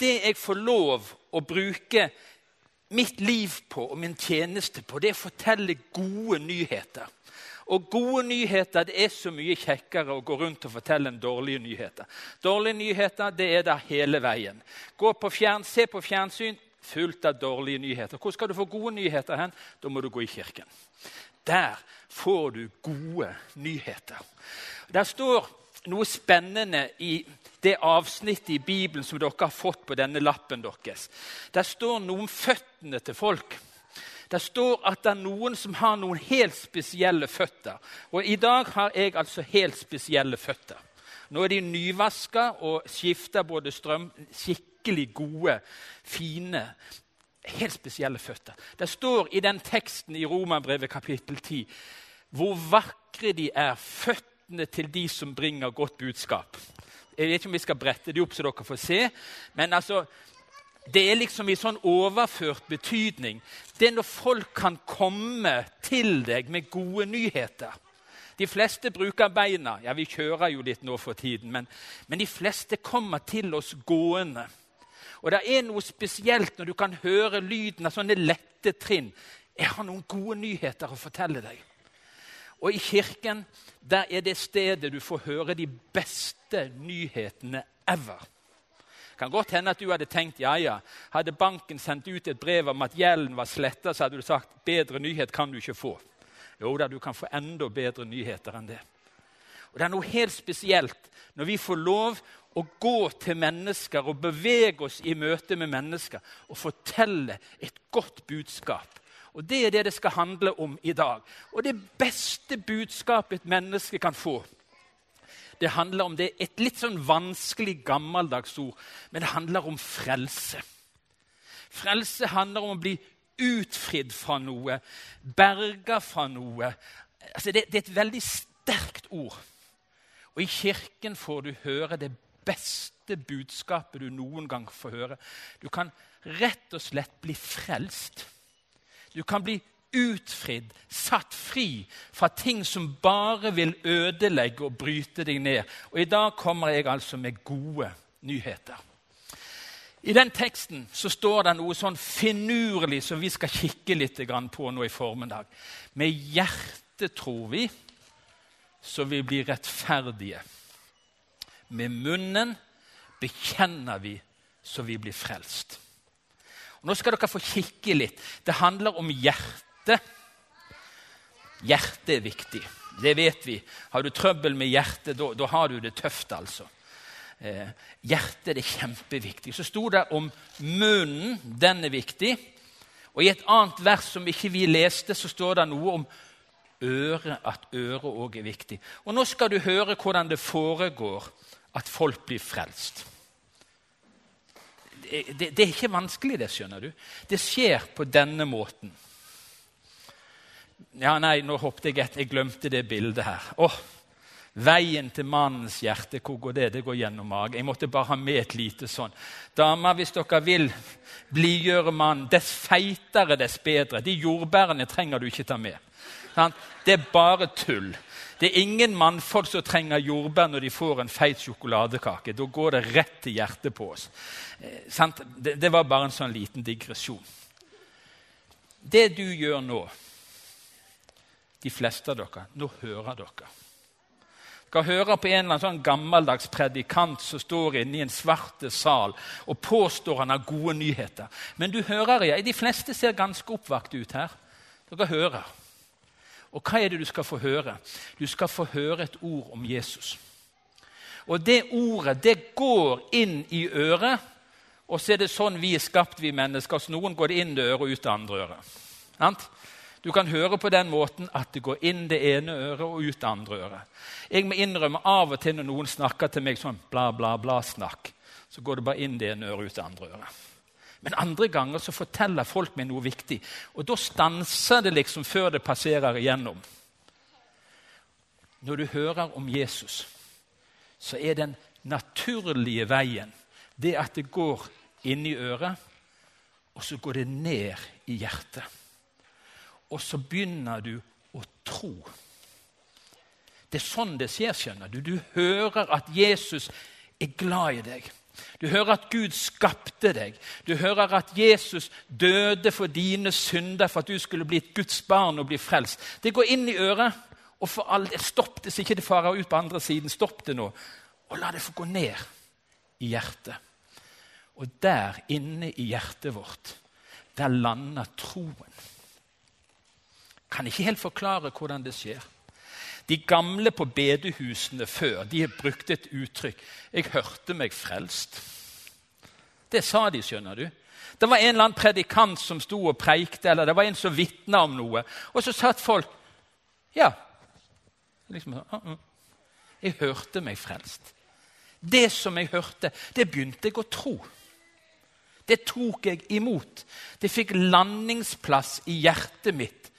det jeg får lov å bruke mitt liv på og min tjeneste på, det er å fortelle gode nyheter. Og gode nyheter det er så mye kjekkere å gå rundt og fortelle enn dårlige nyheter. Dårlige nyheter det er der hele veien. Gå på fjern, Se på fjernsyn fullt av dårlige nyheter. Hvor skal du få gode nyheter hen? Da må du gå i kirken. Der får du gode nyheter. Der står noe spennende i det avsnittet i Bibelen som dere har fått på denne lappen deres. Der står noe om føttene til folk. Det står at det er noen som har noen helt spesielle føtter. Og i dag har jeg altså helt spesielle føtter. Nå er de nyvaska og skifter både strøm Skikkelig gode, fine, helt spesielle føtter. Det står i den teksten i Romerbrevet kapittel 10 hvor vakre de er, føttene til de som bringer godt budskap. Jeg vet ikke om vi skal brette de opp så dere får se, men altså, det er liksom i sånn overført betydning. Det er når folk kan komme til deg med gode nyheter. De fleste bruker beina. Ja, vi kjører jo litt nå for tiden, men, men de fleste kommer til oss gående. Og det er noe spesielt når du kan høre lyden av sånne lette trinn. Jeg har noen gode nyheter å fortelle deg. Og i kirken der er det stedet du får høre de beste nyhetene ever. Det kan godt hende at du hadde tenkt ja, ja, hadde banken sendt ut et brev om at gjelden var sletta, så hadde du sagt bedre nyhet kan du ikke få. Jo da, du kan få enda bedre nyheter enn det. Og Det er noe helt spesielt når vi får lov å gå til mennesker og bevege oss i møte med mennesker og fortelle et godt budskap. Og Det er det det skal handle om i dag. Og det beste budskapet et menneske kan få, det handler om det et litt sånn vanskelig, gammeldags ord, men det handler om frelse. Frelse handler om å bli utfridd fra noe, berga fra noe. Altså det, det er et veldig sterkt ord. Og i kirken får du høre det beste budskapet du noen gang får høre. Du kan rett og slett bli frelst. Du kan bli utfridd, satt fri fra ting som bare vil ødelegge og bryte deg ned. Og i dag kommer jeg altså med gode nyheter. I den teksten så står det noe sånn finurlig som vi skal kikke litt på nå i formiddag. Med hjertet tror vi, så vi blir rettferdige. Med munnen bekjenner vi, så vi blir frelst. Nå skal dere få kikke litt. Det handler om hjertet hjerte. Hjertet er viktig. Det vet vi. Har du trøbbel med hjertet, da har du det tøft, altså. Eh, hjertet er kjempeviktig. Så sto det om munnen. Den er viktig. Og i et annet vers som ikke vi leste, så står det noe om øret, at øret òg er viktig. Og nå skal du høre hvordan det foregår at folk blir frelst. Det, det, det er ikke vanskelig, det, skjønner du. Det skjer på denne måten. Ja, nei, nå hoppet jeg etter. Jeg glemte det bildet her. Åh, Veien til mannens hjerte, hvor går det? Det går gjennom magen. Jeg måtte bare ha med et lite sånn. Damer, hvis dere vil blidgjøre mannen, dess feitere, dess bedre. De jordbærene trenger du ikke ta med. Det er bare tull. Det er ingen mannfolk som trenger jordbær når de får en feit sjokoladekake. Da går det rett til hjertet på oss. Eh, det var bare en sånn liten digresjon. Det du gjør nå de fleste av dere, nå hører dere. Dere hører på en eller annen sånn gammeldags predikant som står inne i en svart sal og påstår han har gode nyheter. Men du hører ja, De fleste ser ganske oppvakte ut her. Dere hører. Og hva er det du skal få høre? Du skal få høre et ord om Jesus. Og det ordet det går inn i øret, og så er det sånn vi er skapt, vi mennesker. Så noen går det inn det øret og ut det andre øret. Du kan høre på den måten at det går inn det ene øret og ut det andre øret. Jeg må innrømme av og til når noen snakker til meg sånn bla, bla, bla-snakk, så går det bare inn det ene øret og ut det andre øret. Men andre ganger så forteller folk meg noe viktig, og da stanser det liksom før det passerer igjennom. Når du hører om Jesus, så er den naturlige veien det at det går inn i øret, og så går det ned i hjertet og så begynner du å tro. Det er sånn det skjer, skjønner du. Du hører at Jesus er glad i deg. Du hører at Gud skapte deg. Du hører at Jesus døde for dine synder for at du skulle bli et Guds barn og bli frelst. Det går inn i øret. Og for all del, stopp det så ikke det farer ut på andre siden. Stopp det nå. Og la det få gå ned i hjertet. Og der inne i hjertet vårt, der lander troen. Kan ikke helt forklare hvordan det skjer. De gamle på bedehusene før de brukte et uttrykk 'Jeg hørte meg frelst'. Det sa de, skjønner du. Det var en eller annen predikant som sto og preikte, eller det var en som vitna om noe. Og så satt folk Ja. Liksom, uh -uh. Jeg hørte meg frelst. Det som jeg hørte, det begynte jeg å tro. Det tok jeg imot. Det fikk landingsplass i hjertet mitt,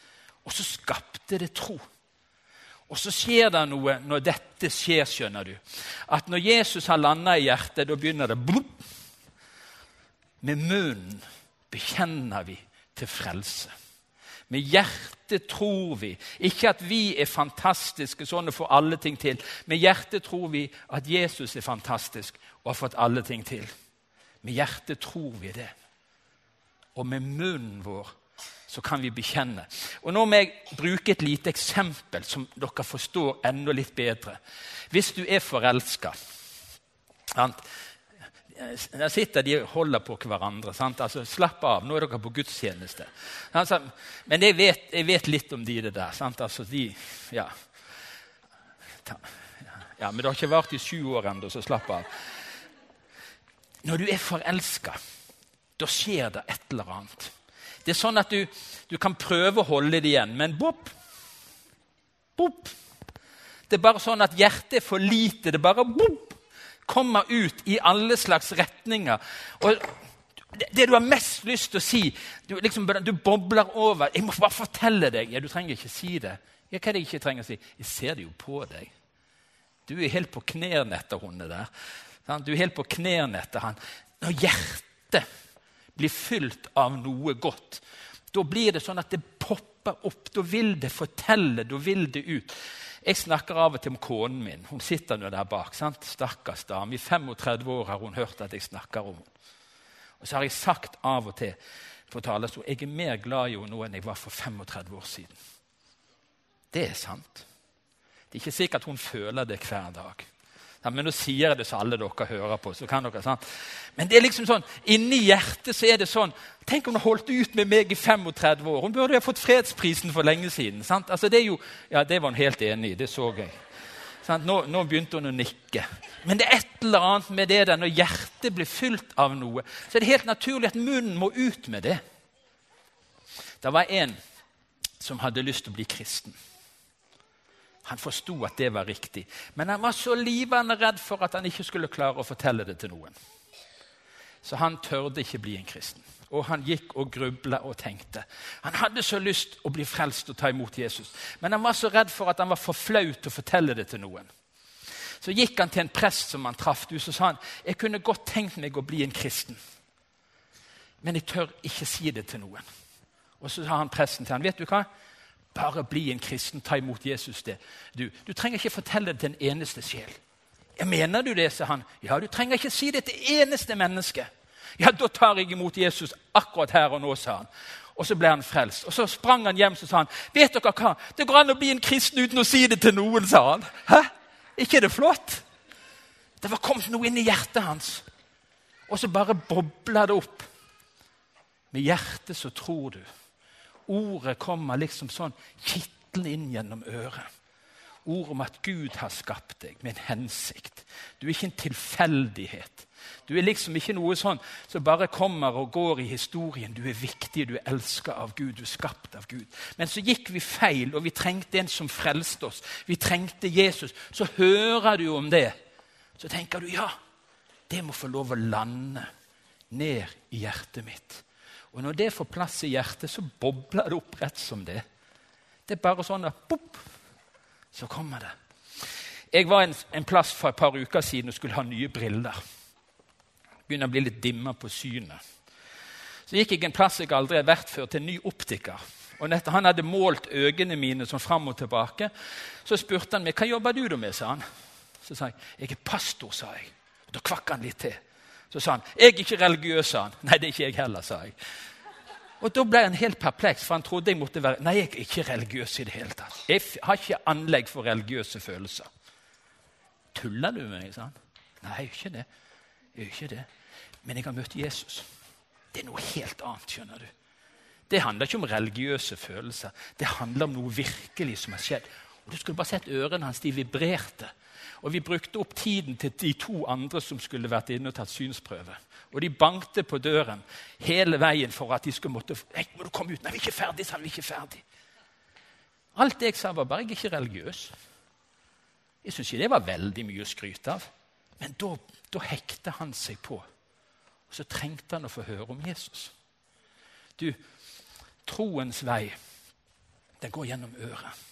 og så skapte det tro. Og så skjer det noe når dette skjer, skjønner du. At når Jesus har landa i hjertet, da begynner det blum. Med munnen bekjenner vi til frelse. Med hjertet tror vi. Ikke at vi er fantastiske sånn og får alle ting til. Med hjertet tror vi at Jesus er fantastisk og har fått alle ting til. Med hjertet tror vi det. Og med munnen vår så kan vi bekjenne. Og Nå må jeg bruke et lite eksempel som dere forstår enda litt bedre. Hvis du er forelska Der sitter de og holder på hverandre. Altså, slapp av, nå er dere på gudstjeneste. Altså, men jeg vet, jeg vet, litt om de det der. Altså, de, ja. ja. Men det har ikke vart i sju år ennå, så slapp av. Når du er forelska, da skjer det et eller annet. Det er sånn at du, du kan prøve å holde det igjen, men bopp, bopp. Det er bare sånn at hjertet er for lite. Det bare bopp, kommer ut i alle slags retninger. Og det du har mest lyst til å si Du, liksom, du bobler over. 'Jeg må bare fortelle deg.' Ja, Du trenger ikke si det. Ja, hva er det jeg ikke trenger å si? Jeg ser det jo på deg. Du er helt på knærne etter henne der. Du er helt på knærne etter han. Når hjertet blir fylt av noe godt, da blir det sånn at det popper opp. Da vil det fortelle, da vil det ut. Jeg snakker av og til om konen min. Hun sitter nå der bak. sant? Stakkars dame. I 35 år har hun hørt at jeg snakker om henne. Og så har jeg sagt av og til på talerstolen jeg er mer glad i henne nå enn jeg var for 35 år siden. Det er sant. Det er ikke sikkert hun føler det hver dag. Men nå sier jeg det så alle dere hører på. så kan dere, sant? Men det er liksom sånn, inni hjertet så er det sånn Tenk om hun holdt ut med meg i 35 år. Hun burde jo ha fått fredsprisen for lenge siden. sant? Altså, det, er jo, ja, det var hun helt enig i. Det så jeg. Nå, nå, begynte hun å nikke. Men det er et eller annet med det der når hjertet blir fylt av noe, så er det helt naturlig at munnen må ut med det. Det var en som hadde lyst til å bli kristen. Han forsto at det var riktig, men han var så livende redd for at han ikke skulle klare å fortelle det til noen. Så han tørde ikke bli en kristen. Og han gikk og grubla og tenkte. Han hadde så lyst å bli frelst og ta imot Jesus, men han var så redd for at han var for flau til å fortelle det til noen. Så gikk han til en prest som han traff, og så sa han, jeg kunne godt tenkt meg å bli en kristen, men jeg tør ikke si det til noen. Og så sa han presten til han, vet du hva? Bare bli en kristen, ta imot Jesus. det. Du, du trenger ikke fortelle det til en eneste sjel. Ja, Mener du det, sa han. Ja, du trenger ikke si det til eneste menneske. Ja, da tar jeg imot Jesus akkurat her og nå, sa han. Og så ble han frelst. Og Så sprang han hjem og sa han, vet dere hva? Det går an å bli en kristen uten å si det til noen, sa han. Hæ? ikke er det flott? Det var kommet noe inn i hjertet hans. Og så bare bobla det opp. Med hjertet så tror du. Ordet kommer liksom sånn kitlende inn gjennom øret. Ordet om at Gud har skapt deg med en hensikt. Du er ikke en tilfeldighet. Du er liksom ikke noe sånn som bare kommer og går i historien. Du er viktig, du er elska av Gud, du er skapt av Gud. Men så gikk vi feil, og vi trengte en som frelste oss. Vi trengte Jesus. Så hører du om det. Så tenker du ja, det må få lov å lande ned i hjertet mitt. Og når det får plass i hjertet, så bobler det opp rett som det. Det er bare sånn at pop, så kommer det. Jeg var en, en, plass for et par uker siden og skulle ha nye briller. Begynner å bli litt dimma på synet. Så gikk jeg en plass jeg aldri har vært før, til en ny optiker. Og nettopp, Han hadde målt øynene mine sånn fram og tilbake. Så spurte han meg hva jobber du da med. sa han. Så sa jeg jeg er pastor. sa jeg. Da kvakk han litt til. Så sa han 'Jeg er ikke religiøs', sa han. 'Nei, det er ikke jeg heller', sa jeg. Og Da ble han helt perpleks, for han trodde jeg måtte være Nei, jeg er ikke religiøs i det hele tatt. Jeg har ikke anlegg for religiøse følelser. Tuller du med meg? sa han. Nei, jeg gjør ikke det. Jeg gjør ikke det. Men jeg har møtt Jesus. Det er noe helt annet, skjønner du. Det handler ikke om religiøse følelser. Det handler om noe virkelig som har skjedd. Du skulle bare sett ørene hans. De vibrerte. Og vi brukte opp tiden til de to andre som skulle vært inne og tatt synsprøve. Og de bankte på døren hele veien for at de skulle måtte Nei, må du komme ut? Nei, vi er ikke ferdig, sa han. Vi er ikke ferdig. Alt det jeg sa, var bare jeg er ikke religiøs. Jeg syns ikke det var veldig mye å skryte av. Men da, da hekta han seg på. Og så trengte han å få høre om Jesus. Du, troens vei, den går gjennom øret,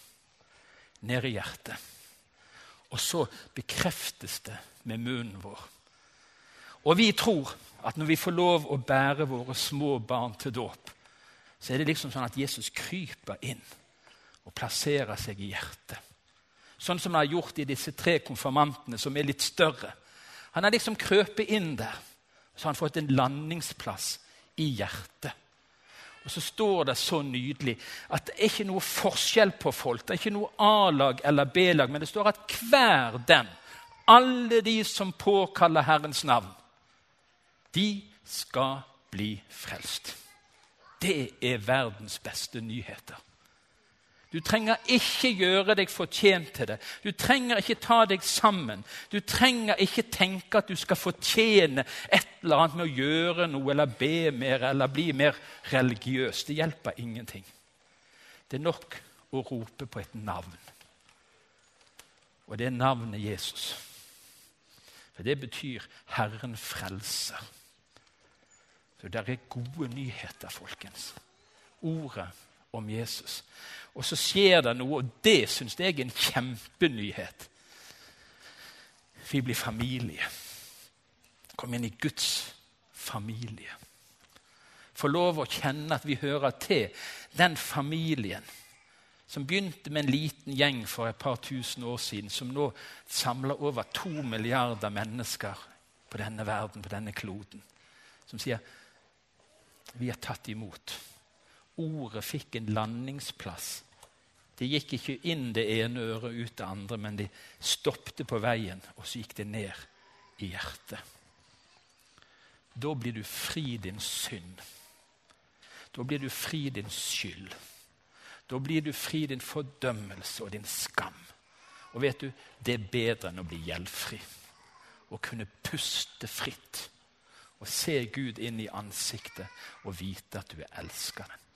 ned i hjertet. Og så bekreftes det med munnen vår. Og vi tror at når vi får lov å bære våre små barn til dåp, så er det liksom sånn at Jesus kryper inn og plasserer seg i hjertet. Sånn som han har gjort i disse tre konfirmantene, som er litt større. Han har liksom krøpet inn der, så har han fått en landingsplass i hjertet. Og så står det så nydelig at det er ikke noe forskjell på folk. Det er ikke noe A-lag eller B-lag, men det står at hver den, alle de som påkaller Herrens navn, de skal bli frelst. Det er verdens beste nyheter. Du trenger ikke gjøre deg fortjent til det. Du trenger ikke ta deg sammen. Du trenger ikke tenke at du skal fortjene et eller annet med å gjøre noe eller be mer eller bli mer religiøs. Det hjelper ingenting. Det er nok å rope på et navn. Og det er navnet Jesus. For det betyr 'Herren frelser'. Så det er gode nyheter, folkens. Ordet om Jesus. Og så skjer det noe, og det syns jeg er en kjempenyhet. Vi blir familie. Kom inn i Guds familie. Få lov å kjenne at vi hører til den familien som begynte med en liten gjeng for et par tusen år siden, som nå samler over to milliarder mennesker på denne verden, på denne kloden. Som sier vi er tatt imot. Ordet fikk en landingsplass det gikk ikke inn det ene øret ut det andre, men de stoppet på veien, og så gikk det ned i hjertet. Da blir du fri din synd. Da blir du fri din skyld. Da blir du fri din fordømmelse og din skam. Og vet du, det er bedre enn å bli gjeldfri. Å kunne puste fritt og se Gud inn i ansiktet og vite at du er elskeren.